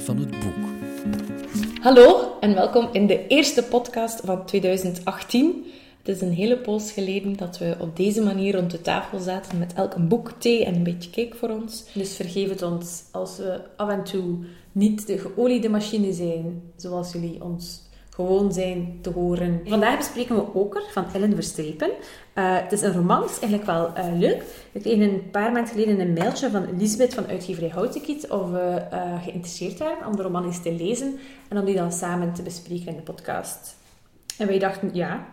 van het boek. Hallo en welkom in de eerste podcast van 2018. Het is een hele poos geleden dat we op deze manier rond de tafel zaten met elk een boek, thee en een beetje cake voor ons. Dus vergeef het ons als we af en toe niet de geoliede machine zijn, zoals jullie ons gewoon zijn te horen. Vandaag bespreken we Oker van Ellen Verstrepen. Uh, het is een roman, is eigenlijk wel uh, leuk. We kregen een paar maanden geleden een mailtje van Elisabeth van uitgeverij Houtekiet of we uh, geïnteresseerd waren om de roman eens te lezen en om die dan samen te bespreken in de podcast. En wij dachten, ja,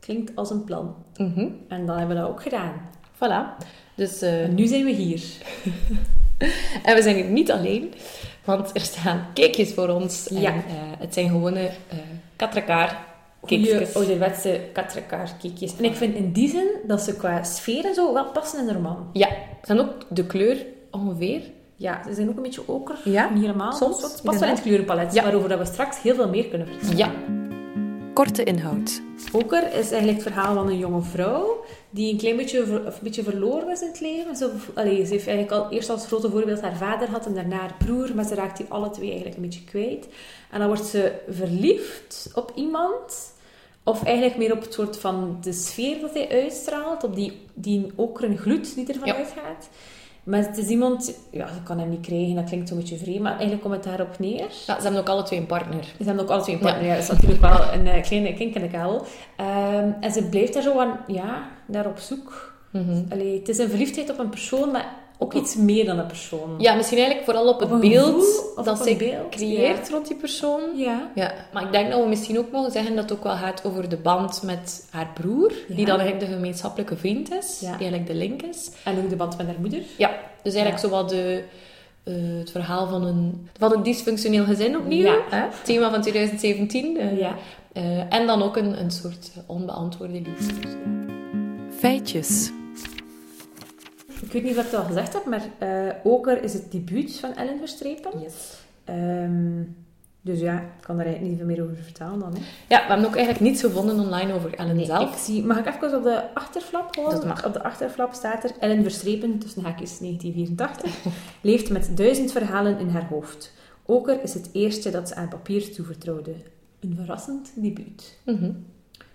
klinkt als een plan. Mm -hmm. En dan hebben we dat ook gedaan. Voilà. Dus nu zijn we hier. en we zijn niet alleen. Want er staan cakejes voor ons. Ja. En, uh, het zijn gewone uh, katrakaar cakejes. ouderwetse katrakaar cakejes. En ik vind in die zin dat ze qua sfeer en zo wel passen in de roman. Ja. Ze zijn ook de kleur ongeveer. Ja, ze zijn ook een beetje oker. Ja. Niet helemaal. Soms. Het past wel in het kleurenpalet. Ja. Waarover dat we straks heel veel meer kunnen vertellen. Ja. Korte inhoud. Oker is eigenlijk het verhaal van een jonge vrouw die een klein beetje, ver, een beetje verloren is in het leven. Ze, allee, ze heeft eigenlijk al eerst als grote voorbeeld haar vader had en daarna haar broer, maar ze raakt die alle twee eigenlijk een beetje kwijt. En dan wordt ze verliefd op iemand, of eigenlijk meer op het soort van de sfeer dat hij uitstraalt, op die, die okeren gloed die ervan Ja. uitgaat. Maar het is iemand, ja, ze kan hem niet krijgen, dat klinkt zo'n beetje vreemd, maar eigenlijk komt het daarop neer. Ja, ze hebben ook alle twee een partner. Ze hebben ook alle twee een partner. Ja. dat is natuurlijk wel een uh, kleine kink in de kabel. Um, en ze blijft daar zo aan, ja, naar op zoek. Mm -hmm. Allee, het is een verliefdheid op een persoon, maar ook iets meer dan een persoon. Ja, misschien eigenlijk vooral op het beeld dat beeld, creëert ja. rond die persoon. Ja. Ja, maar ik denk dat we misschien ook mogen zeggen dat het ook wel gaat over de band met haar broer, Ja. die dan eigenlijk de gemeenschappelijke vriend is, Ja. die eigenlijk de link is. En ook de band met haar moeder. Ja, dus eigenlijk Ja. zowel de, uh, het verhaal van een, van een dysfunctioneel gezin opnieuw, Ja. hè? het thema van 2017. Uh, Ja. uh, en dan ook een, een soort onbeantwoorde liefde. Feitjes. Ik weet niet of ik het al gezegd heb, maar uh, Oker is het debuut van Ellen Verstrepen. Yes. Um, dus ja, ik kan daar eigenlijk niet veel meer over vertellen dan. Hè. Ja, we hebben ook eigenlijk niets gevonden online over Ellen Nee, zelf. Ik zie, mag ik even op de achterflap houden? Dat mag. Op de achterflap staat er Ellen Verstrepen, tussen haakjes 1984, leeft met duizend verhalen in haar hoofd. Oker is het eerste dat ze aan papier toevertrouwde. Een verrassend debuut. Mm -hmm.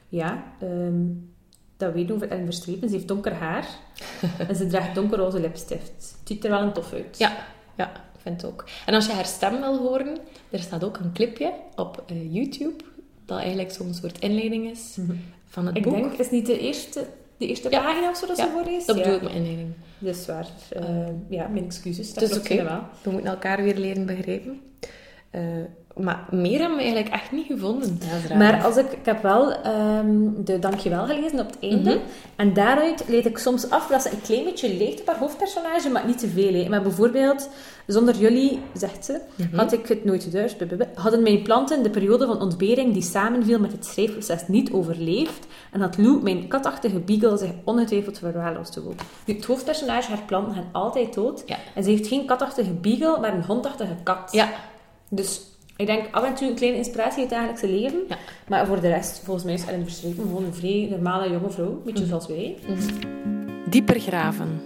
Ja, um, dat weten we over Ellen Verstrepen. Ze heeft donker haar en ze draagt donkerroze lipstift. Het ziet er wel een tof uit. Ja, ja, ik vind het ook. En als je haar stem wil horen, er staat ook een clipje op uh, YouTube, dat eigenlijk zo'n soort inleiding is mm -hmm. van het ik boek. denk, is niet de eerste, de eerste Ja. pagina of zo dat Ja, ze voorleest? Dat Ja. bedoel ik met inleiding. Dat is waar. Uh, ja, mijn excuses. Dat is oké. helemaal. We moeten elkaar weer leren begrijpen. Uh, maar meer hebben we eigenlijk echt niet gevonden. Maar als ik, ik heb wel um, de Dankjewel gelezen op het einde. Mhm. En daaruit leed ik soms af dat ze een klein beetje leeft op haar hoofdpersonage, maar niet te veel. Maar bijvoorbeeld, zonder jullie, zegt ze, Mhm. had ik het nooit thuis. Hadden mijn planten de periode van ontbering die samenviel met het schrijfproces niet overleefd. En had Lou, mijn katachtige beagle, zich ongetwijfeld verwaarloosd gevoeld. Nu, het hoofdpersonage, haar planten gaan altijd dood. Ja. En ze heeft geen katachtige beagle, maar een hondachtige kat. Ja. Dus ik denk af en toe een kleine inspiratie uit het dagelijkse leven. Ja. Maar voor de rest, volgens mij is Ellen Verstrepen gewoon een vrij normale jonge vrouw. Een beetje Mm. zoals wij. Dieper graven.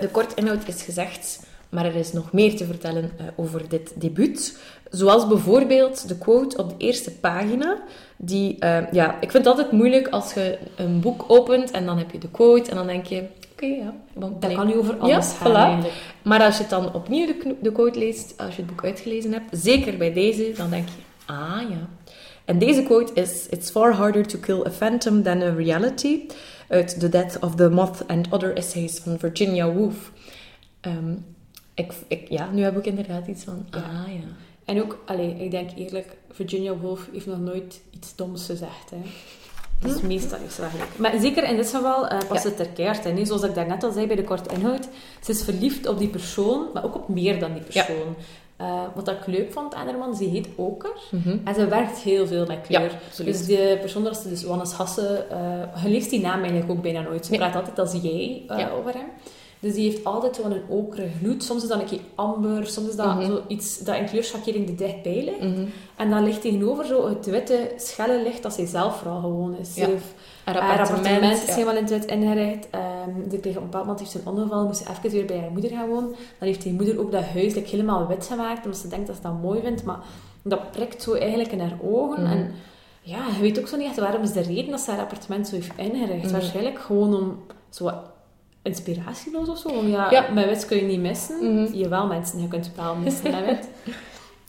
De kort inhoud is gezegd, maar er is nog meer te vertellen uh, over dit debuut. Zoals bijvoorbeeld de quote op de eerste pagina. Die, uh, ja, ik vind het altijd moeilijk als je een boek opent en dan heb je de quote en dan denk je... Oké, okay, ja. Bon, dat kan nu over alles ja, gaan voilà. eigenlijk. Maar als je het dan opnieuw de, de quote leest, als je het boek uitgelezen hebt, zeker bij deze, dan denk je, ah ja. En deze quote is, It's far harder to kill a phantom than a reality, uit The Death of the Moth and Other Essays van Virginia Woolf. Um, ik, ik, ja, nu heb ik inderdaad iets van, Ja. ah ja. En ook, allee, ik denk eerlijk, Virginia Woolf heeft nog nooit iets doms gezegd. Hè. Dus meestal is wel gelijk. Maar zeker in dit geval uh, past Ja. het er keihard in. hè. Zoals ik daarnet al zei bij de korte inhoud. Ze is verliefd op die persoon, maar ook op meer dan die persoon. Uh, wat ik leuk vond aan haar man, ze heet Oker. Mhm. En ze werkt heel veel met kleur. Ja, dus de persoon dat ze dus Wannes Hasse... Uh, je leest die naam eigenlijk ook bijna nooit. Ze Nee. praat altijd als jij over hem. Dus die heeft altijd zo'n okere gloed. Soms is dat een keer amber, soms is dat Mhm. zoiets dat in kleurschakering er dichtbij ligt. Mhm. En dan ligt tegenover zo het witte, schelle licht dat zij zelf vooral gewoon is. Ja. Haar appartement is helemaal in het wit ingericht. Ehm, ehm kreeg op een bepaald moment heeft ze een ongeval, moest ze even weer bij haar moeder gaan wonen. Dan heeft die moeder ook dat huis like, helemaal wit gemaakt, omdat ze denkt dat ze dat mooi vindt. Maar dat prikt zo eigenlijk in haar ogen. Mhm. En ja, je weet ook zo niet echt waarom is de reden dat ze haar appartement zo heeft ingericht. Waarschijnlijk gewoon om zo inspiratieloos of zo. Om, ja, Ja. met wit kun je niet missen. Mhm. Jawel, mensen, je kunt wel missen met.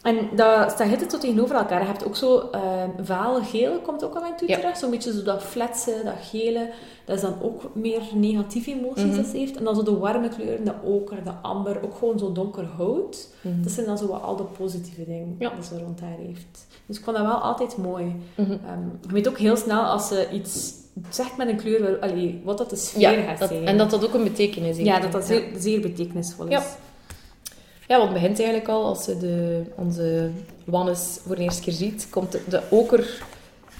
En dat staat het zo tegenover elkaar. Je hebt ook zo eh, vale gele, komt ook al en toe Ja. terug. Zo'n beetje zo dat flatse, dat gele. Dat is dan ook meer negatieve emoties Mhm. dat ze heeft. En dan zo de warme kleuren, de oker, de amber. Ook gewoon zo donker hout. Mhm. Dat zijn dan zo wat al de positieve dingen Ja. die ze rond haar heeft. Dus ik vond dat wel altijd mooi. Ehm, je weet ook heel snel als ze iets zegt met een kleur, allee, wat dat de sfeer Ja, gaat dat, zijn. en dat dat ook een betekenis heeft. ja, dat dat zeer, zeer betekenisvol is. Ja. Ja, want het begint eigenlijk al als ze de, onze Wannes voor de eerste keer ziet, komt de, de oker,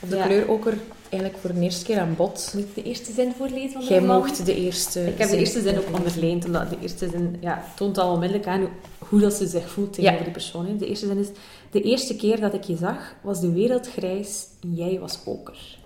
of de Ja. kleur oker, eigenlijk voor de eerste keer aan bod. Moet ik de eerste zin voorlezen van de Jij mocht de eerste Ik heb de eerste zin ook onderlijnd, omdat de eerste zin ja, toont al onmiddellijk aan hoe, hoe dat ze zich voelt tegenover Ja. die persoon. hè. De eerste zin is... De eerste keer dat ik je zag, was de wereld grijs en jij was oker.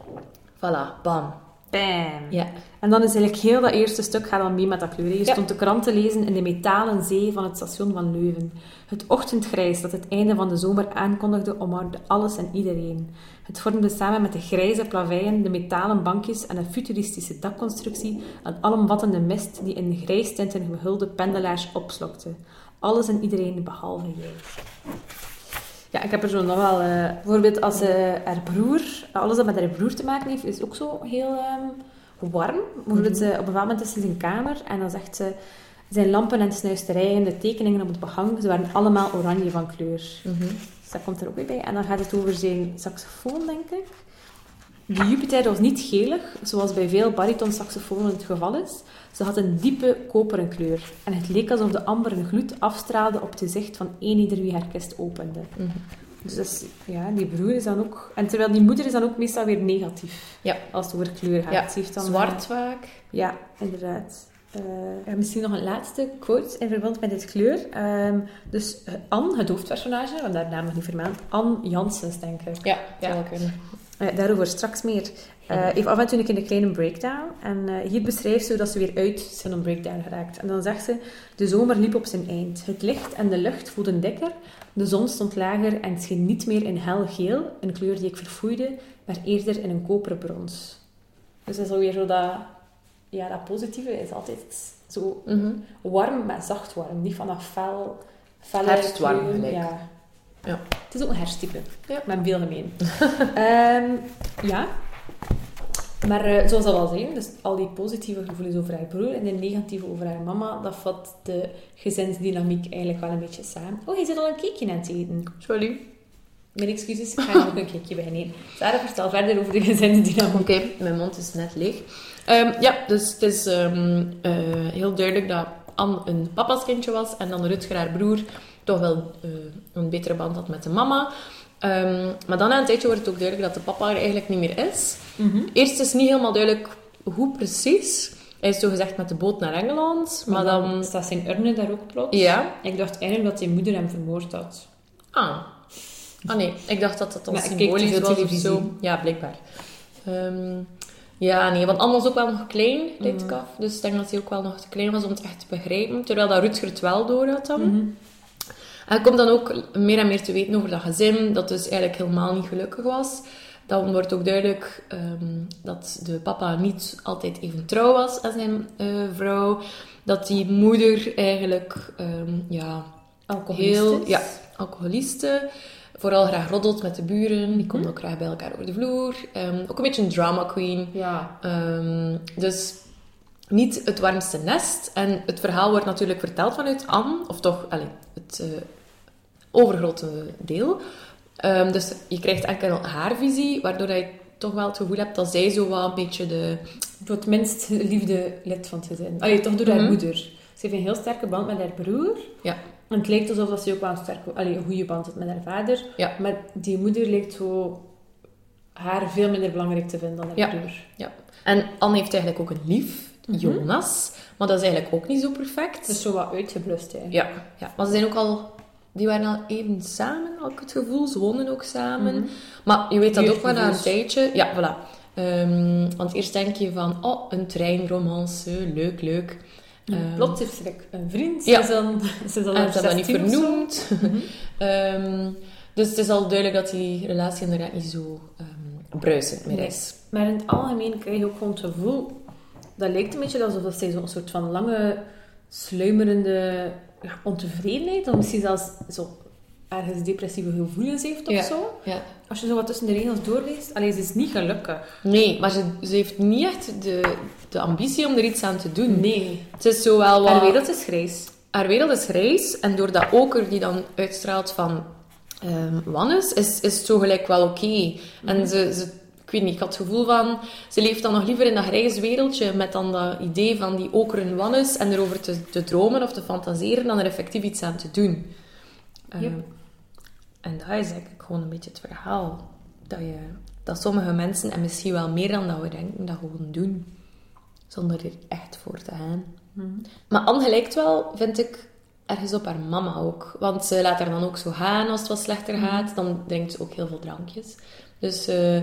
Voilà, bam. Bam! Ja. En dan is eigenlijk heel dat eerste stuk gaat dan mee met dat kleur. hè. Je Ja. stond de krant te lezen in de metalen zee van het station van Leuven. Het ochtendgrijs dat het einde van de zomer aankondigde omarmde alles en iedereen. Het vormde samen met de grijze plaveien, de metalen bankjes en een futuristische dakconstructie een alomvattende mist die in grijstinten gehulde pendelaars opslokte. Alles en iedereen behalve jij. Ja, ik heb er zo nog wel... eh, bijvoorbeeld als eh, haar broer... Alles dat met haar broer te maken heeft, is ook zo heel ehm, warm. Bijvoorbeeld eh, op een bepaald moment is ze in zijn kamer en dan zegt ze... Zijn lampen en snuisterijen, de tekeningen op het behang, ze waren allemaal oranje van kleur. Mhm. Dus dat komt er ook weer bij. En dan gaat het over zijn saxofoon, denk ik. De Jupiter was niet gelig, zoals bij veel baritonsaxofonen het geval is. Ze had een diepe koperen kleur. En het leek alsof de amberen gloed afstraalde op het gezicht van een ieder wie haar kist opende. Mhm. Dus dat is- ja, die broer is dan ook... En terwijl die moeder is dan ook meestal weer negatief. Ja. Als het over kleur gaat. Ja, Ze heeft dan, Zwart vaak. ja, inderdaad. Eh, ja, misschien nog een laatste quote in verband met dit kleur. Ehm, dus eh, Anne, het hoofdpersonage, want daar naam nog niet vermeld, Anne Janssens, denk ik. Ja, Ja. Eh, daarover straks meer. Eh, heeft af en toe een een kleine breakdown. En eh, hier beschrijft ze dat ze weer uit zijn breakdown geraakt. En dan zegt ze, de zomer liep op zijn eind. Het licht en de lucht voelden dikker. De zon stond lager en scheen niet meer in helgeel, een kleur die ik verfoeide, maar eerder in een koperen brons. Dus dat is alweer zo dat... Ja, dat positieve is altijd zo Mhm. warm, maar zacht warm. Niet vanaf fel... felle Herfstwarm gelijk. Ja. Ja. Het is ook een herfsttype. Ja. Met veel gemeen. Ehm, ja. Maar eh, zoals dat al zei, dus al die positieve gevoelens over haar broer en de negatieve over haar mama, dat vat de gezinsdynamiek eigenlijk wel een beetje samen. Oh, je zit al een cakeje aan het eten. Sorry. Mijn excuses, ik ga nog een cakeje bij nemen. Sarah, vertel verder over de gezinsdynamiek. Oké, mijn mond is net leeg. Ehm, ja, dus het is ehm, eh, heel duidelijk dat Anne een papa's kindje was en dan Rutger, haar broer, toch wel eh, een betere band had met de mama. Ehm, maar dan na een tijdje wordt het ook duidelijk dat de papa er eigenlijk niet meer is. Eerst is niet helemaal duidelijk hoe precies. Hij is zo gezegd met de boot naar Engeland, maar dan... staat zijn urne daar ook plots. Ja. Ik dacht eigenlijk dat zijn moeder hem vermoord had. Ah. Ah nee, ik dacht dat dat dan Maar symbolisch was of televisie. zo. Ja, blijkbaar. Ehm, ja, nee, want Anne was ook wel nog klein, lijkt Mhm. ik af. Dus ik denk dat hij ook wel nog te klein was om het echt te begrijpen. Terwijl dat Rutger het wel door had dan. Mhm. En hij komt dan ook meer en meer te weten over dat gezin, dat dus eigenlijk helemaal niet gelukkig was. Dan wordt ook duidelijk ehm, dat de papa niet altijd even trouw was aan zijn eh, vrouw. Dat die moeder eigenlijk ehm, ja, heel ja, alcoholiste. Vooral graag roddelt met de buren. Die komen ook graag bij elkaar over de vloer. Ehm, ook een beetje een drama queen. Ja. Dus niet het warmste nest. En het verhaal wordt natuurlijk verteld vanuit Anne. Of toch, allez, het eh, overgrote deel. Ehm, dus je krijgt enkel haar visie. Waardoor je toch wel het gevoel hebt dat zij zo wel een beetje de... Voor het minst liefde lid van het gezin. Allee, toch door haar Mhm. moeder. Ze heeft een heel sterke band met haar broer. Ja. En het lijkt alsof dat ze ook wel een, sterke, allee, een goede band heeft met haar vader. Ja. Maar die moeder lijkt zo haar veel minder belangrijk te vinden dan haar Ja. broer. En Anne heeft eigenlijk ook een lief. Jonas. Maar dat is eigenlijk ook niet zo perfect. Is zo wat uitgeblust, hè. Ja, ja, maar ze zijn ook al... Die waren al even samen, had ik het gevoel. Ze woonden ook samen. Mhm. Maar je weet dat ook wel na een tijdje... Ja, voilà. Ehm, want eerst denk je van, oh, een treinromance, leuk, leuk. Um, Plots heeft ze een vriend. Ja. Ze is dan, ze is dan en ze hebben dat niet 16 of zo. vernoemd. Mhm. Ehm, dus het is al duidelijk dat die relatie inderdaad niet zo bruisend meer Nee. is. Maar in het algemeen krijg je ook gewoon het gevoel... Dat lijkt een beetje alsof zij zo'n soort van lange, sluimerende ja, ontevredenheid, of misschien zelfs zo ergens depressieve gevoelens heeft of Ja. zo. Ja. Als je zo wat tussen de regels doorleest, alleen ze is niet gelukkig. Nee, maar ze, ze heeft niet echt de, de ambitie om er iets aan te doen. Nee. Het is zo wel wat... Haar wereld is grijs. haar wereld is grijs. En door dat oker die dan uitstraalt van ehm Wannes, is, is het zo gelijk wel oké. En ze, ze... Ik weet niet, ik had het gevoel van... Ze leeft dan nog liever in dat grijze wereldje met dan dat idee van die okeren Wannes en erover te, te dromen of te fantaseren dan er effectief iets aan te doen. Ehm. En dat is eigenlijk gewoon een beetje het verhaal. Dat, je, dat sommige mensen, en misschien wel meer dan dat we denken, dat gewoon doen. Zonder er echt voor te gaan. Maar Anne lijkt wel, vind ik, ergens op haar mama ook. Want ze laat haar dan ook zo gaan als het wat slechter gaat. Dan drinkt ze ook heel veel drankjes. Dus eh,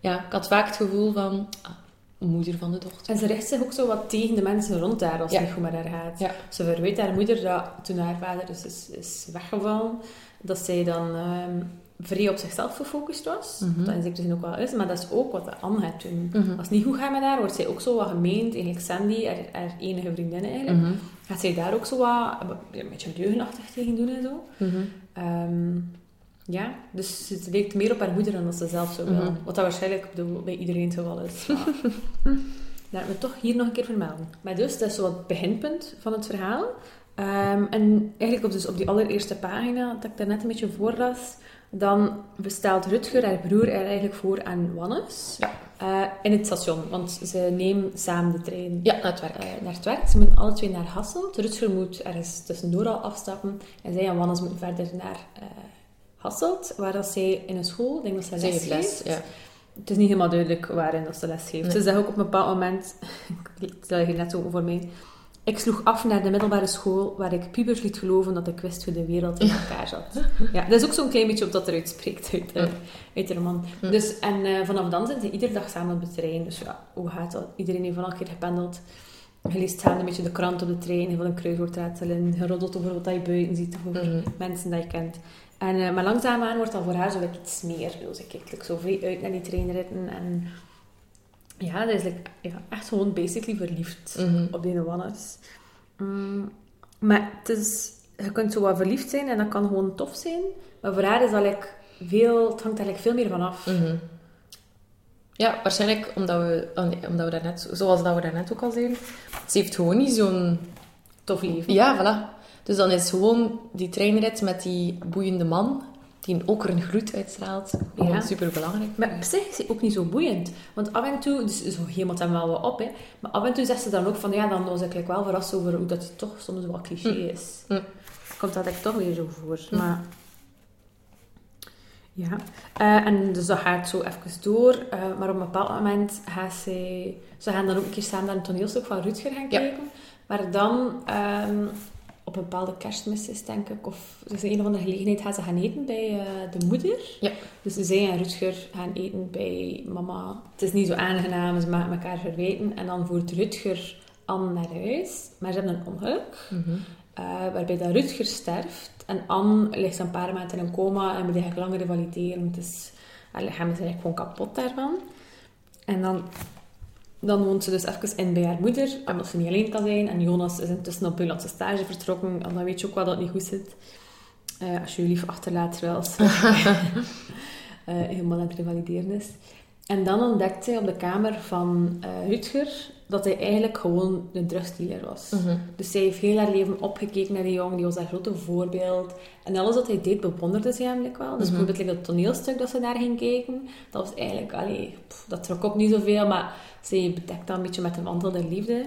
ja, ik had vaak het gevoel van... Ah, moeder van de dochter. En ze richt zich ook zo wat tegen de mensen rond haar als Ja. niet goed met haar gaat. Ja. Ze verweet haar moeder dat toen haar vader dus is, is weggevallen, dat zij dan ehm, vrij op zichzelf gefocust was. Mhm. Dat in zekere zin ook wel is, maar dat is ook wat de Anne gaat doen. Mhm. Als het niet goed gaat met haar, wordt zij ook zo wat gemeend. Eigenlijk Sandy, haar, haar enige vriendin eigenlijk, Mhm. gaat zij daar ook zo wat een beetje leugenachtig tegen doen en zo. Mhm. Ja, dus ze lijkt meer op haar moeder dan dat ze zelf zou willen. Mhm. Wat dat waarschijnlijk bedoel, bij iedereen het geval is. Maar laat me toch hier nog een keer vermelden. Maar dus, dat is zo het beginpunt van het verhaal. Ehm, en eigenlijk op, dus op die allereerste pagina, dat ik daar net een beetje voorlas, dan bestelt Rutger haar broer er eigenlijk voor aan Wannes Ja. eh, in het station. Want ze nemen samen de trein Ja, naar het werk. eh, naar het werk. Ze moeten alle twee naar Hasselt. Rutger moet ergens tussendoor al afstappen. En zij en Wannes moeten verder naar eh, Hasselt, waar dat zij in een school, ik denk dat ze Zij les ja. Het is niet helemaal duidelijk waarin dat ze les geeft. Nee. Ze zegt ook op een bepaald moment, ik stel je net zo voor mij, ik sloeg af naar de middelbare school, waar ik pubers liet geloven dat ik wist hoe de wereld in elkaar zat. Ja, dat is ook zo'n klein beetje op dat eruit spreekt uit, eh, Ja. uit de roman. Dus, en eh, vanaf dan zijn ze iedere dag samen op de trein. Dus ja, hoe gaat dat? Iedereen heeft al een keer gependeld. Je leest samen een beetje de krant op de trein, je wil een kruiswoord ratelen, je roddelt over wat je buiten ziet, over Mhm. mensen dat je kent. En, eh, maar langzaamaan wordt dat voor haar zo iets meer. Dus ik kijk like, zo uit naar die treinritten. En ja, dat is like, ja, echt gewoon basically verliefd Mhm. op die Wannes. Mm, maar het is, je kunt zo wat verliefd zijn en dat kan gewoon tof zijn. Maar voor haar is dat like, veel, het hangt like veel meer van af. Mhm. Ja, waarschijnlijk omdat we, oh nee, omdat we daarnet, zoals dat we daarnet ook al zeiden, ze heeft gewoon niet zo'n... Tof leven. Ja, voilà. Dus dan is gewoon die treinrit met die boeiende man, die ook een gloed uitstraalt, gewoon Ja. super belangrijk. Maar op zich is hij ook niet zo boeiend. Want af en toe, dus zo hemelt hem wel wat op, hè, maar af en toe zegt ze dan ook van, ja, dan was ik like wel verrast over hoe dat hij toch soms wel cliché is. Hm. Komt dat echt toch weer zo voor. Maar... Ja. Eh, en dus dat gaat zo even door. eh, maar op een bepaald moment gaat zij... Ze gaan dan ook een keer samen naar een toneelstuk van Rutger gaan Ja. kijken. Maar dan... ehm, op een bepaalde kerstmis is, denk ik. Of is een of andere gelegenheid gaan ze gaan eten bij eh, de moeder. Ja. Dus zij en Rutger gaan eten bij mama. Het is niet zo aangenaam, ze maken elkaar verweten. En dan voert Rutger Anne naar huis. Maar ze hebben een ongeluk, Mhm. eh, waarbij dat Rutger sterft. En Anne ligt een paar maanden in een coma en moet eigenlijk langer revalideren. Het is, haar lichaam is eigenlijk gewoon kapot daarvan. En dan, dan woont ze dus even in bij haar moeder, omdat ze niet alleen kan zijn. En Jonas is intussen op buitenlandse stage vertrokken. En dan weet je ook wel dat het niet goed zit. Eh, als je je lief achterlaat terwijl ze eh, helemaal aan het revalideren is. En dan ontdekt zij op de kamer van eh Rutger dat hij eigenlijk gewoon een drugsdealer was. Mhm. Dus zij heeft heel haar leven opgekeken naar die jongen, die was haar grote voorbeeld. En alles wat hij deed bewonderde ze like wel. Dus Mhm. bijvoorbeeld like dat toneelstuk dat ze daar ging kijken, dat was eigenlijk, allee, pff, dat trok op niet zoveel, maar zij bedekt dat een beetje met een mantel der liefde.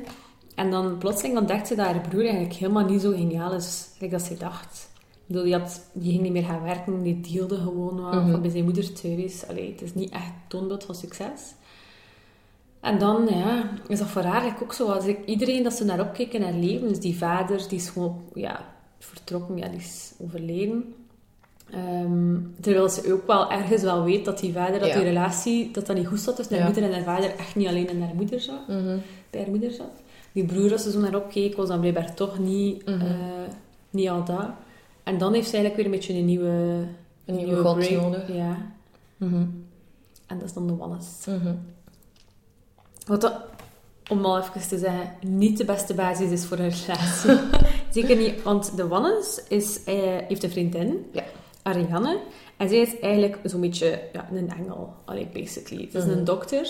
En dan plotseling ontdekt ze dat haar broer eigenlijk helemaal niet zo geniaal is, like dat ze dacht. Bedoel, die, had, die ging niet meer gaan werken, die deelde gewoon wat, Mhm. van bij zijn moeder thuis. Allee, het is niet echt toonbeeld van succes. En dan ja, is dat voor haar eigenlijk ook zo. Als ik, iedereen dat ze naar opkeek in haar leven, dus die vader, die is gewoon ja, vertrokken, ja, die is overleden. Ehm, terwijl ze ook wel ergens wel weet dat die vader, dat Ja. die relatie, dat dat niet goed zat tussen haar Ja. moeder en haar vader, echt niet alleen in haar moeder zat, Mhm. bij haar moeder zat. Die broer, als ze zo naar opkeek, was dan blijkbaar toch niet, Mhm. eh, niet al dat. En dan heeft ze eigenlijk weer een beetje een nieuwe... Een nieuwe god break. nodig. Ja. Mhm. En dat is dan de Wannes. Mhm. Wat dat, om al even te zeggen, niet de beste basis is voor een relatie. Zeker niet, want de Wannes is, eh, heeft een vriendin, Ja. Ariane. En zij is eigenlijk zo'n beetje ja, een engel, allee, basically. Het is Mhm. een dokter.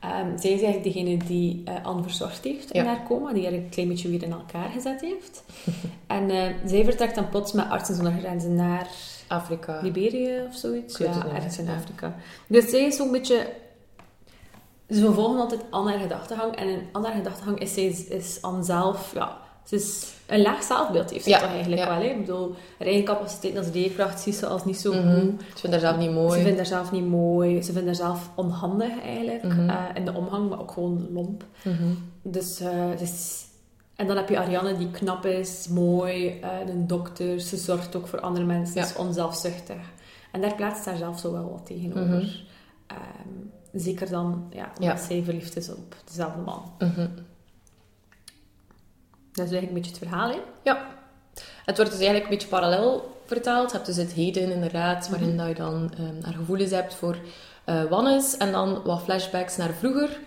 Ehm, zij is eigenlijk degene die eh Anne verzorgd heeft in Ja. haar coma, die haar een klein beetje weer in elkaar gezet heeft. en eh, zij vertrekt dan plots met artsen zonder grenzen naar Afrika. Liberia of zoiets. Ja, ergens in ja. Afrika. Dus zij is zo'n beetje... Ze volgen altijd Anne haar gedachtegang. En in Anne haar gedachtegang is zij is Anne zelf... Ja, ze is een laag zelfbeeld heeft ze Ja, toch eigenlijk wel. Hè? Ik bedoel, haar eigen capaciteit als leerkracht ziet ze als niet zo Mhm. goed. Ik vind haar zelf niet mooi. Ze vindt haarzelf niet mooi. Ze vindt haarzelf onhandig eigenlijk. Mhm. eh, in de omgang, maar ook gewoon lomp. Mhm. Dus, eh, dus- en dan heb je Ariane die knap is, mooi, eh, een dokter. Ze zorgt ook voor andere mensen, Ja. is onzelfzuchtig. En daar plaatst haar zelf zo wel wat tegenover. Ehm, zeker dan, ja, omdat Ja. zij verliefd is op dezelfde man. Mhm. Dat is eigenlijk een beetje het verhaal, hè? Ja. Het wordt dus eigenlijk een beetje parallel vertaald. Je hebt dus het heden inderdaad, waarin Mhm. dat je dan haar gevoelens hebt voor eh Wannes. En dan wat flashbacks naar vroeger.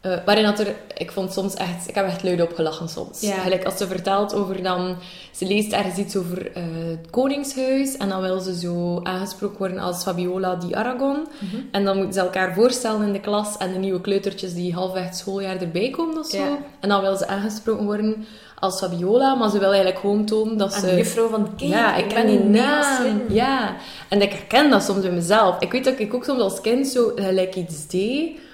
Eh, waarin dat er, ik vond soms echt, ik heb echt luid opgelachen soms. Ja. Gelijk als ze vertelt over dan, ze leest ergens iets over eh, het koningshuis. En dan wil ze zo aangesproken worden als Fabiola di Aragon. En dan moeten ze elkaar voorstellen in de klas en de nieuwe kleutertjes die halfweg het schooljaar erbij komen of zo. Ja. En dan wil ze aangesproken worden als Fabiola, maar ze wil eigenlijk gewoon tonen dat En ze... de juffrouw van, kijk, ja, ik ken die naam. Ja, en ik herken dat soms in mezelf. Ik weet dat ik ook soms als kind zo gelijk iets deed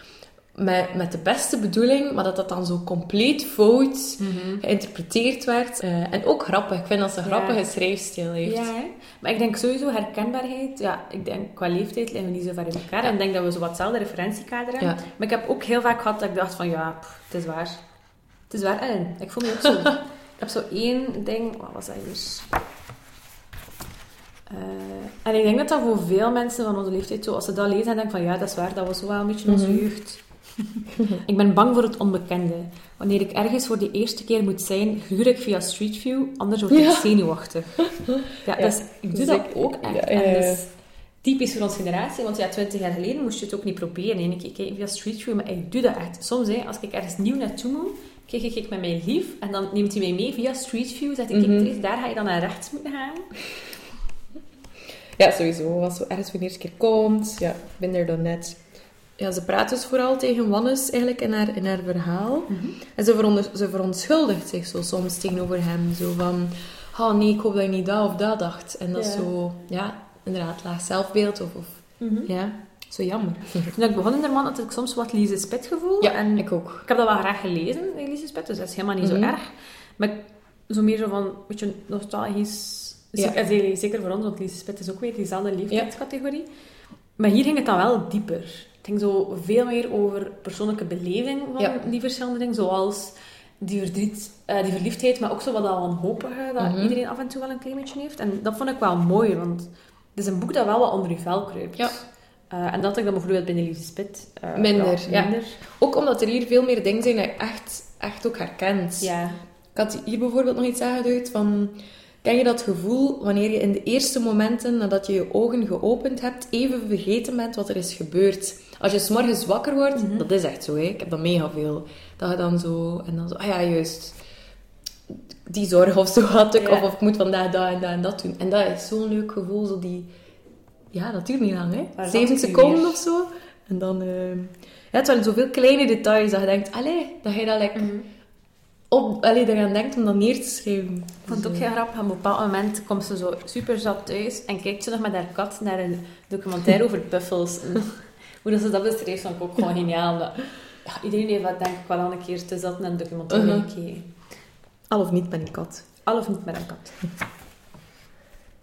met, met de beste bedoeling, maar dat dat dan zo compleet fout geïnterpreteerd werd. Eh, en ook grappig. Ik vind dat ze een Ja. grappige schrijfstijl heeft. Ja, hè? maar ik denk sowieso herkenbaarheid. Ja, ik denk qua leeftijd liggen we niet zo ver in elkaar. En ik denk dat we zo wat hetzelfde referentiekader hebben. Ja. Maar ik heb ook heel vaak gehad dat ik dacht van ja, pff, het is waar. Het is waar, Ellen. Ik voel me ook zo. ik heb zo één ding... Wat was dat hier? Eh, en ik denk dat dat voor veel mensen van onze leeftijd zo, als ze dat lezen, dan denken van ja, dat is waar, dat was zo wel een beetje onze Mhm. jeugd. ik ben bang voor het onbekende. Wanneer ik ergens voor de eerste keer moet zijn, huur ik via Street View, anders word ik Ja. zenuwachtig. Ja, is, ik doe Dus dat ik- ook echt. En dat is typisch voor onze generatie, want ja, twintig jaar geleden moest je het ook niet proberen. En ik kijk via Street View, maar ik doe dat echt. Soms, hè, als ik ergens nieuw naartoe moet, kijk ik met mijn lief en dan neemt hij mij mee via Street View. Zegt kijk, Mhm. Daar ga je dan naar rechts moeten gaan. Ja, sowieso. Als zo ergens voor de eerste keer komt. Ja, ik ben er dan net. Ja, ze praat dus vooral tegen Wannes eigenlijk in haar, in haar verhaal. En ze, veronder, ze verontschuldigt zich zo soms tegenover hem. Zo van, oh nee, ik hoop dat je niet dat of dat dacht. En dat is Ja. zo, ja, inderdaad, laag zelfbeeld. Of, of ja, zo jammer. Toen ik begon in de man had ik soms wat Lise Spit gevoel. Ja, en ik ook. Ik heb dat wel graag gelezen, Elise Spit, dus dat is helemaal niet Mhm. zo erg. Maar zo meer zo van, een beetje nostalgisch. Ja. Zeker, zeker- zeker voor ons, want Lise Spit is ook weer diezelfde leeftijdscategorie. Maar hier ging het dan wel dieper. Het ging zo veel meer over persoonlijke beleving van Ja. die verschillende dingen, zoals die, verdriet, eh, die verliefdheid, maar ook zo wat dat wanhopige, dat Mhm. iedereen af en toe wel een klein beetje heeft. En dat vond ik wel mooi, want het is een boek dat wel wat onder je vel kruipt. Ja. Eh, en dat ik dan bijvoorbeeld binnen Lise Spit. eh, Minder, ja. minder. Ook omdat er hier veel meer dingen zijn die je echt, echt ook herkent. Ja. Ik had hier bijvoorbeeld nog iets aangeduid van... Ken je dat gevoel wanneer je in de eerste momenten nadat je je ogen geopend hebt, even vergeten bent wat er is gebeurd? Als je 's morgens wakker wordt, dat is echt zo, hè. ik heb dat mega veel. Dat je dan zo, en dan zo, ah ja, juist, die zorg of zo had ik, Ja. of, of ik moet vandaag dat en dat en dat doen. En dat is zo'n leuk gevoel, zo die... Ja, dat duurt niet lang, hè. Zeven seconden weer? of zo. En dan... eh, ja, het zijn zoveel kleine details dat je denkt, allee, dat je dat like, op, allee, eraan denkt om dat neer te schrijven. Ik vond het ook heel grappig. Op een bepaald moment komt ze zo super zat thuis en kijkt ze nog met haar kat naar een documentaire over buffels. En hoe dat ze dat beschreef, vond ik ook gewoon geniaal. Ja, iedereen heeft dat denk ik wel al een keer te zat naar een documentaire Mhm. gekeken. Al of niet met een kat. Al of niet met een kat.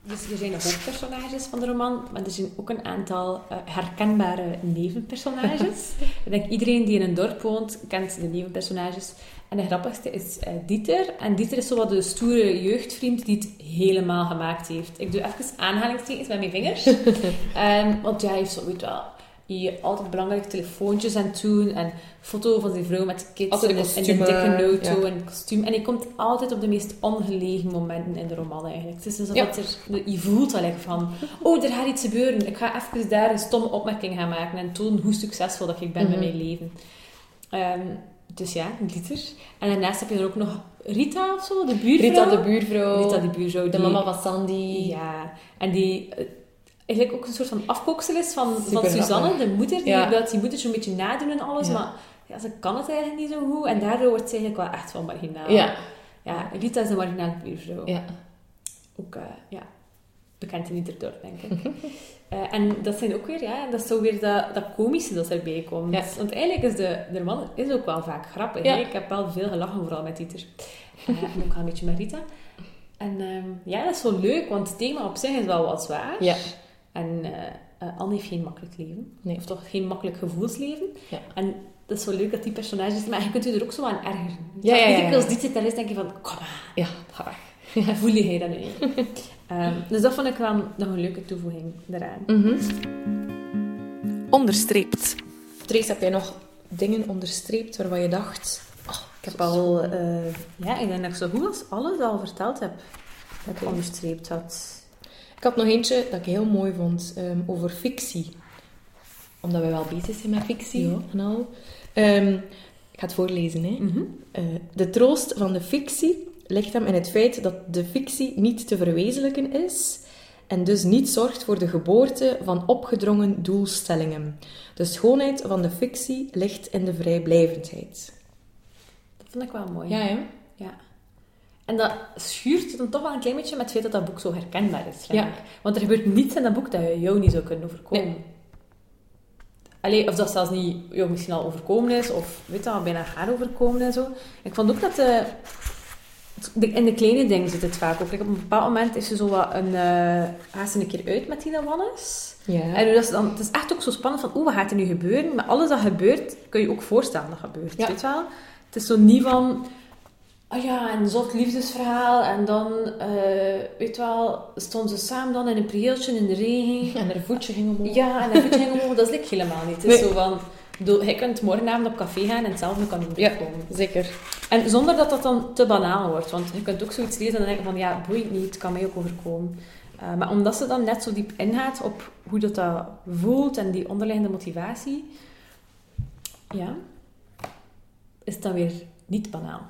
Dus er zijn de hoofdpersonages van de roman, maar er zijn ook een aantal eh, herkenbare nevenpersonages. Ik denk iedereen die in een dorp woont, kent de nevenpersonages. En de grappigste is uh, Dieter. En Dieter is zo wat de stoere jeugdvriend die het helemaal gemaakt heeft. Ik doe even aanhalingstekens met mijn vingers. um, want ja, hij heeft zo, weet wel, je altijd belangrijke telefoontjes aan doen en foto van die vrouw met de kids Altijd en, een dikke eh, auto ja. en kostuum. En hij komt altijd op de meest ongelegen momenten in de roman eigenlijk. Het is alsof Ja. dat er, je voelt wel echt van, oh, er gaat iets gebeuren. Ik ga even daar een stomme opmerking gaan maken en tonen hoe succesvol dat ik ben met Mhm. mijn leven. Ehm, dus ja, Dieter. En daarnaast heb je er ook nog Rita of zo, de buurvrouw. Rita de buurvrouw. Rita, de buurvrouw. De mama van Sandy. ja, en die eh, eigenlijk ook een soort van afkooksel is van, van Suzanne, grappig. de moeder. Die Ja. wil die moeder zo'n beetje nadoen en alles, Ja. maar ja, ze kan het eigenlijk niet zo goed. En daardoor wordt ze eigenlijk wel echt wel marginaal. Ja. Ja, Rita is de marginale buurvrouw. Ja. Ook, eh, ja, bekend in ieder dorp, denk ik. Eh, en dat zijn ook weer, ja, dat is zo weer dat, dat komische dat erbij komt. Want eigenlijk is de, de man is ook wel vaak grappig. Ja. Ik heb wel veel gelachen, vooral met Dieter. Eh, en ook wel een beetje met Rita. En ehm, ja, dat is zo leuk, want het thema op zich is wel wat zwaar. Ja. En eh, Anne heeft geen makkelijk leven. Nee. Of toch geen makkelijk gevoelsleven. Ja. En dat is zo leuk dat die personages... Maar je kunt je er ook zo aan ergeren. Ja, ja. Als dit daar is, denk je van... Kom aan, Ja. ga weg. Voel je dat nu niet? Ehm, dus dat vond ik wel nog een leuke toevoeging daaraan. Mhm. Onderstreept. Trace, heb jij nog dingen onderstreept waarvan je dacht... Oh, Ik heb al... eh, ja, ik denk dat ik zo goed als alles al verteld heb. Dat ik onderstreept had. Ik had nog eentje dat ik heel mooi vond ehm, over fictie. Omdat wij wel bezig zijn met fictie Ja. en al. Ehm, ik ga het voorlezen. Hè. Mhm. Eh, de troost van de fictie ligt hem in het feit dat de fictie niet te verwezenlijken is en dus niet zorgt voor de geboorte van opgedrongen doelstellingen. De schoonheid van de fictie ligt in de vrijblijvendheid. Dat vond ik wel mooi. Ja, hè? Ja. En dat schuurt dan toch wel een klein beetje met het feit dat dat boek zo herkenbaar is. Ja. Want er gebeurt niets in dat boek dat jou niet zou kunnen overkomen. Nee. Allee, of dat zelfs niet jou misschien al overkomen is, of weet je, bijna haar overkomen en zo. Ik vond ook dat de, de- in de kleine dingen zit het vaak ook. Like, op een bepaald moment is ze zo wat een, eh gaat ze een keer uit met Tina Wannes. Ja. En dat is dan, het is echt ook zo spannend van, oeh, wat gaat er nu gebeuren? Maar alles dat gebeurt, kun je ook voorstellen dat gebeurt. Ja. Weet wel? Het is zo niet van, oh ja, een zot liefdesverhaal. En dan, eh, weet je wel, stonden ze samen dan in een prieeltje in de regen. En haar voetje ging omhoog. Ja, en dan voetje ging omhoog. Dat is ik helemaal niet. Het is Nee. zo van, bedoel, je kunt morgenavond op café gaan en hetzelfde kan in Ja. komen. Zeker. En zonder dat dat dan te banaal wordt. Want je kunt ook zoiets lezen en denken van, ja, boeit niet, het kan mij ook overkomen. Eh, maar omdat ze dan net zo diep ingaat op hoe dat, dat voelt en die onderliggende motivatie, ja, is het dan weer niet banaal.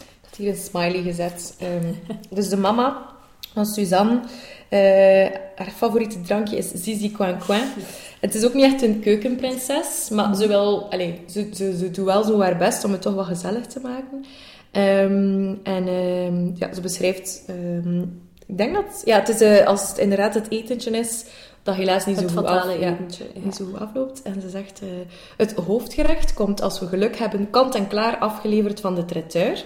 Ik had hier een smiley gezet. Ehm, dus de mama van Suzanne, haar favoriete drankje is Zizi Coin Coin. Het is ook niet echt een keukenprinses, maar ze, wil, ze, ze, ze doet wel zo haar best om het toch wat gezellig te maken. Ehm, en ehm, ja, ze beschrijft... ehm, ik denk dat... Ja, het is, eh, als het inderdaad het etentje is, dat helaas niet zo goed af, ja, niet zo goed afloopt. En ze zegt... eh, het hoofdgerecht komt als we geluk hebben kant en klaar afgeleverd van de traiteur.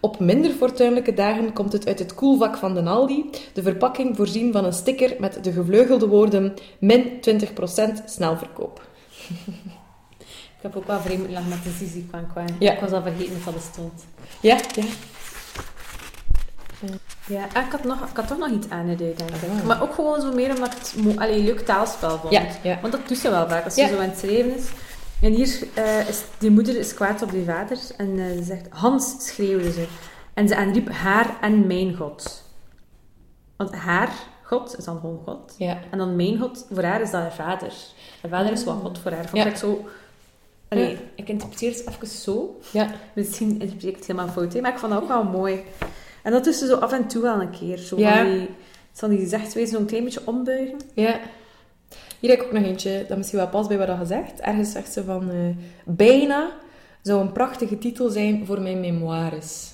Op minder fortuinlijke dagen komt het uit het koelvak van de Aldi. De verpakking voorzien van een sticker met de gevleugelde woorden min 20% snelverkoop. Ik heb ook wel vreemd lachen met de Zizi Kwan. Ja. Ik was al vergeten dat dat bestond. Ja, ja. Ja, en ik had, nog, ik had toch nog iets aan denk ik. Ah. Maar ook gewoon zo meer omdat ik het allee, leuk taalspel vond. Ja, ja. Want dat doet ze wel vaak, als ze Ja. zo aan het schrijven is. En hier eh, is die moeder is kwaad op die vader en eh, ze zegt, Hans, schreeuwde ze. En ze aanriep haar en mijn God. Want haar God is dan gewoon God. Ja. En dan mijn God, voor haar is dat haar vader. Haar vader is wat God voor haar. Vond Ja. ik zo... Allee, Ja. ik interpreteer het even zo. Ja. Misschien interpreteer ik het helemaal fout, hè, maar ik vond dat ook wel mooi. En dat doet ze zo af en toe wel een keer. Zo Ja. van die, van die gezegdswijze zo'n klein beetje ombuigen. ja. Hier heb ik ook nog eentje, dat misschien wel past bij wat je zegt. Ergens zegt ze van... eh, bijna zou een prachtige titel zijn voor mijn memoires.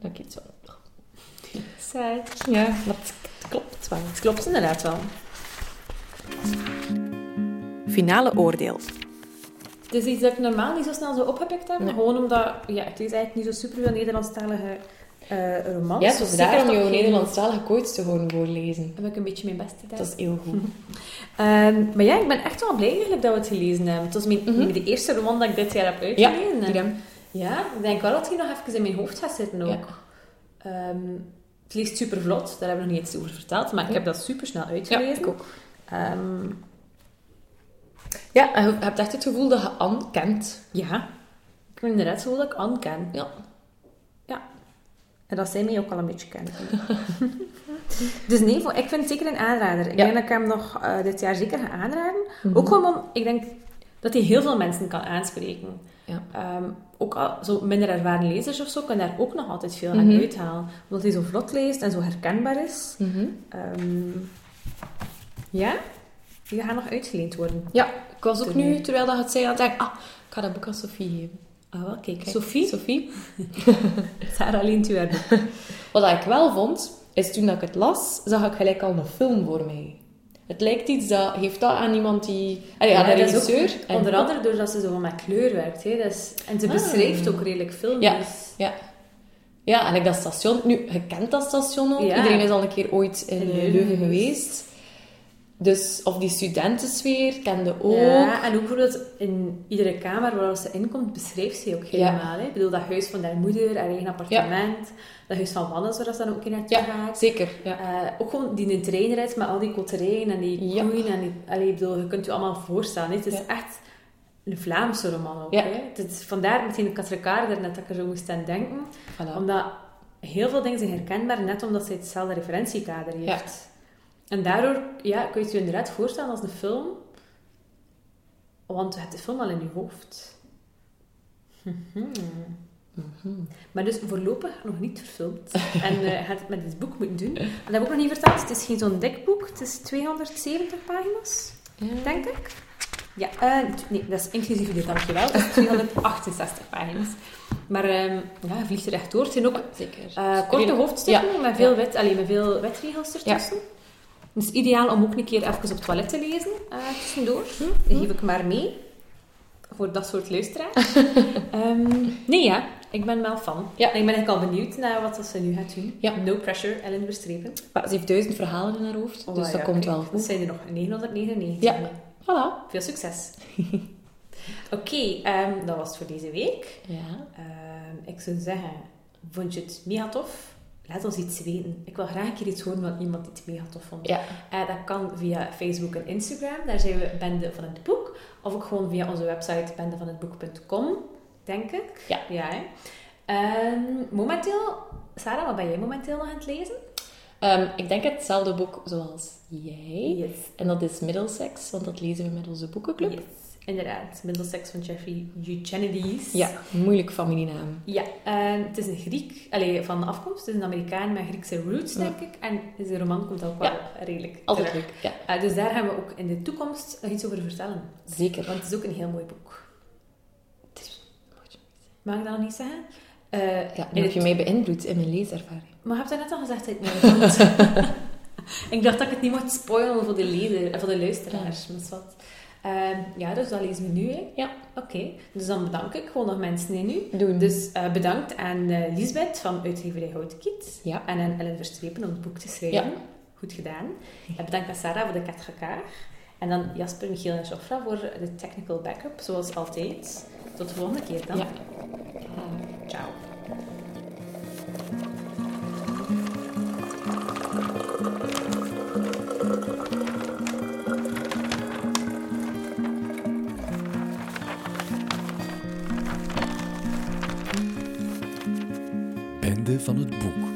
Dat ik iets van... Sad. Ja, dat klopt wel. Het klopt inderdaad wel. Finale oordeel. Het is iets dat ik normaal niet zo snel zo opgepikt heb. Nee. Gewoon omdat ja, ik lees eigenlijk niet zo super veel Nederlandstalige eh, romans. Ja, het was daarom toch jouw Nederlandstalige te gewoon voorlezen. Heb ik een beetje mijn best gedaan. Dat is heel goed. Ehm, maar ja, ik ben echt wel blij eigenlijk dat we het gelezen hebben. Het was mijn, Mhm. de eerste roman dat ik dit jaar heb Ja, uitgelezen. En idem. ja, ik denk wel dat hij nog even in mijn hoofd gaat zitten ook. Ehm, het leest super vlot, daar hebben we nog niet iets over verteld, maar ik Ja. heb dat super snel Ja, uitgelezen. ik ook. Ehm, Ja, je hebt echt het gevoel dat je Anne kent. ja, ik heb inderdaad zo dat ik Anne ken. Ja. En dat zij mij ook al een beetje kennen. dus nee, voor- ik vind het zeker een aanrader. Ik Ja. denk dat ik hem nog eh, dit jaar zeker ga aanraden. Mhm. Ook gewoon, om- ik denk dat hij heel veel mensen kan aanspreken. Ja. Ehm, ook al zo minder ervaren lezers of zo, kan daar ook nog altijd veel Mhm. aan uithalen. Omdat hij zo vlot leest en zo herkenbaar is. Mhm. Ehm, ja, die gaat nog uitgeleend worden. Ja, ik was ook nu, terwijl dat het zei, aan het denken, ah, ik ga dat boek aan Sophie geven. Ah, wel, kijk. kijk. Sophie? Sophie. Sarah leent u haar. Wat ik wel vond, is toen ik het las, zag ik gelijk al een film voor mij. Het lijkt iets dat... Heeft dat aan iemand die... Allee, aan een ook regisseur. En- Onder andere doordat ze zo met kleur werkt. Hè. En ze Ah. beschrijft ook redelijk films. Ja. Ja. Ja, en ik dat station... Nu, je kent dat station ook. Ja. Iedereen is al een keer ooit in, In eh, Leuven Leuven geweest. Dus, of die studentensfeer kende ook. Ja, en ook bijvoorbeeld in iedere kamer waar ze inkomt, beschrijft ze ook Ja. helemaal. Hè. Ik bedoel, dat huis van haar moeder, haar eigen appartement, dat huis van Wannes, waar ze dan ook in naartoe Ja, gaat. zeker. Ja. Eh, ook gewoon die een treinrit met al die kotterijen en die koeien. En die, allee, ik bedoel, je kunt je allemaal voorstellen. hè. Het is echt een Vlaamse roman ook. Hè. Het is vandaar meteen de Katrekaar net dat ik er zo moest aan denken. Voilà. Omdat heel veel dingen zijn herkenbaar, net omdat ze hetzelfde referentiekader heeft. En daardoor ja, kun je het je inderdaad voorstellen als een film. Want je hebt de film al in je hoofd. Mhm. Maar dus voorlopig nog niet verfilmd. en je gaat het met dit boek moeten doen. En dat heb ik ook nog niet verteld. Het is geen zo'n dik boek. Het is 270 pagina's, Ja. denk ik. Ja, eh, nee, dat is inclusief dit, dankjewel. Dat is 268 pagina's. Maar ehm, ja, je vliegt er echt door. Het zijn ook Zeker. eh, korte hoofdstukken met, veel Ja. wet, allee, met veel wetregels ertussen. Dus ideaal om ook een keer even op het toilet te lezen, eh, tussendoor. Dat geef ik maar mee. Voor dat soort luisteraars. Ehm, nee, ja. Ik ben wel fan. Ja. En ik ben eigenlijk al benieuwd naar wat ze nu gaat doen. Ja. No pressure, Ellen Verstrepen. Maar ze heeft duizend verhalen in haar hoofd, dus Oh, dat ja, komt kijk, wel Dat goed. zijn er nog 999. Ja. Voilà. Veel succes. Oké, ehm, dat was het voor deze week. Ja. Ehm, ik zou zeggen, vond je het mega tof? Laat ons iets weten. Ik wil graag een keer iets horen van iemand die het mega tof vond. Ja. Eh, dat kan via Facebook en Instagram. Daar zijn we Bende van het Boek. Of ook gewoon via onze website bendevanhetboek.com, denk ik. Ja. ja. Ehm, momenteel, Sarah, wat ben jij momenteel nog aan het lezen? Ehm, ik denk hetzelfde boek zoals jij. Yes. En dat is Middlesex, want dat lezen we met onze boekenclub. Yes, inderdaad. Middlesex van Jeffrey Eugenides. Ja, moeilijk familienaam. Ja, en het is een Griek, allee, van afkomst. Het is een Amerikaan met Griekse roots, Ja. denk ik. En deze roman komt ook wel redelijk Altijd terug. leuk. Ja, Eh, dus daar gaan we ook in de toekomst nog iets over vertellen. zeker. Want het is ook een heel mooi boek. Het is- Mag ik dat nog niet zeggen? Eh, Ja, nu heb het- je mij beïnvloed in mijn leeservaring. Maar je hebt dat net al gezegd uit mijn mond. ik dacht dat ik het niet mocht spoilen voor de, lezer, eh, voor de luisteraars. Maar wat. Ehm, ja, dus dat lezen we nu. Hè. Ja. Oké, dus dan bedank ik gewoon nog mensen in nu. Doen. Dus eh, bedankt aan eh Lisbeth van Uitgeverij Houtkiet. Ja. En aan Ellen Verstrepen om het boek te schrijven. Ja. Goed gedaan. En bedankt aan Sarah voor de katrakaar. En dan Jasper, Michiel en Joffra voor de technical backup, zoals altijd. Tot de volgende keer dan. Ja. Ciao. Van het boek.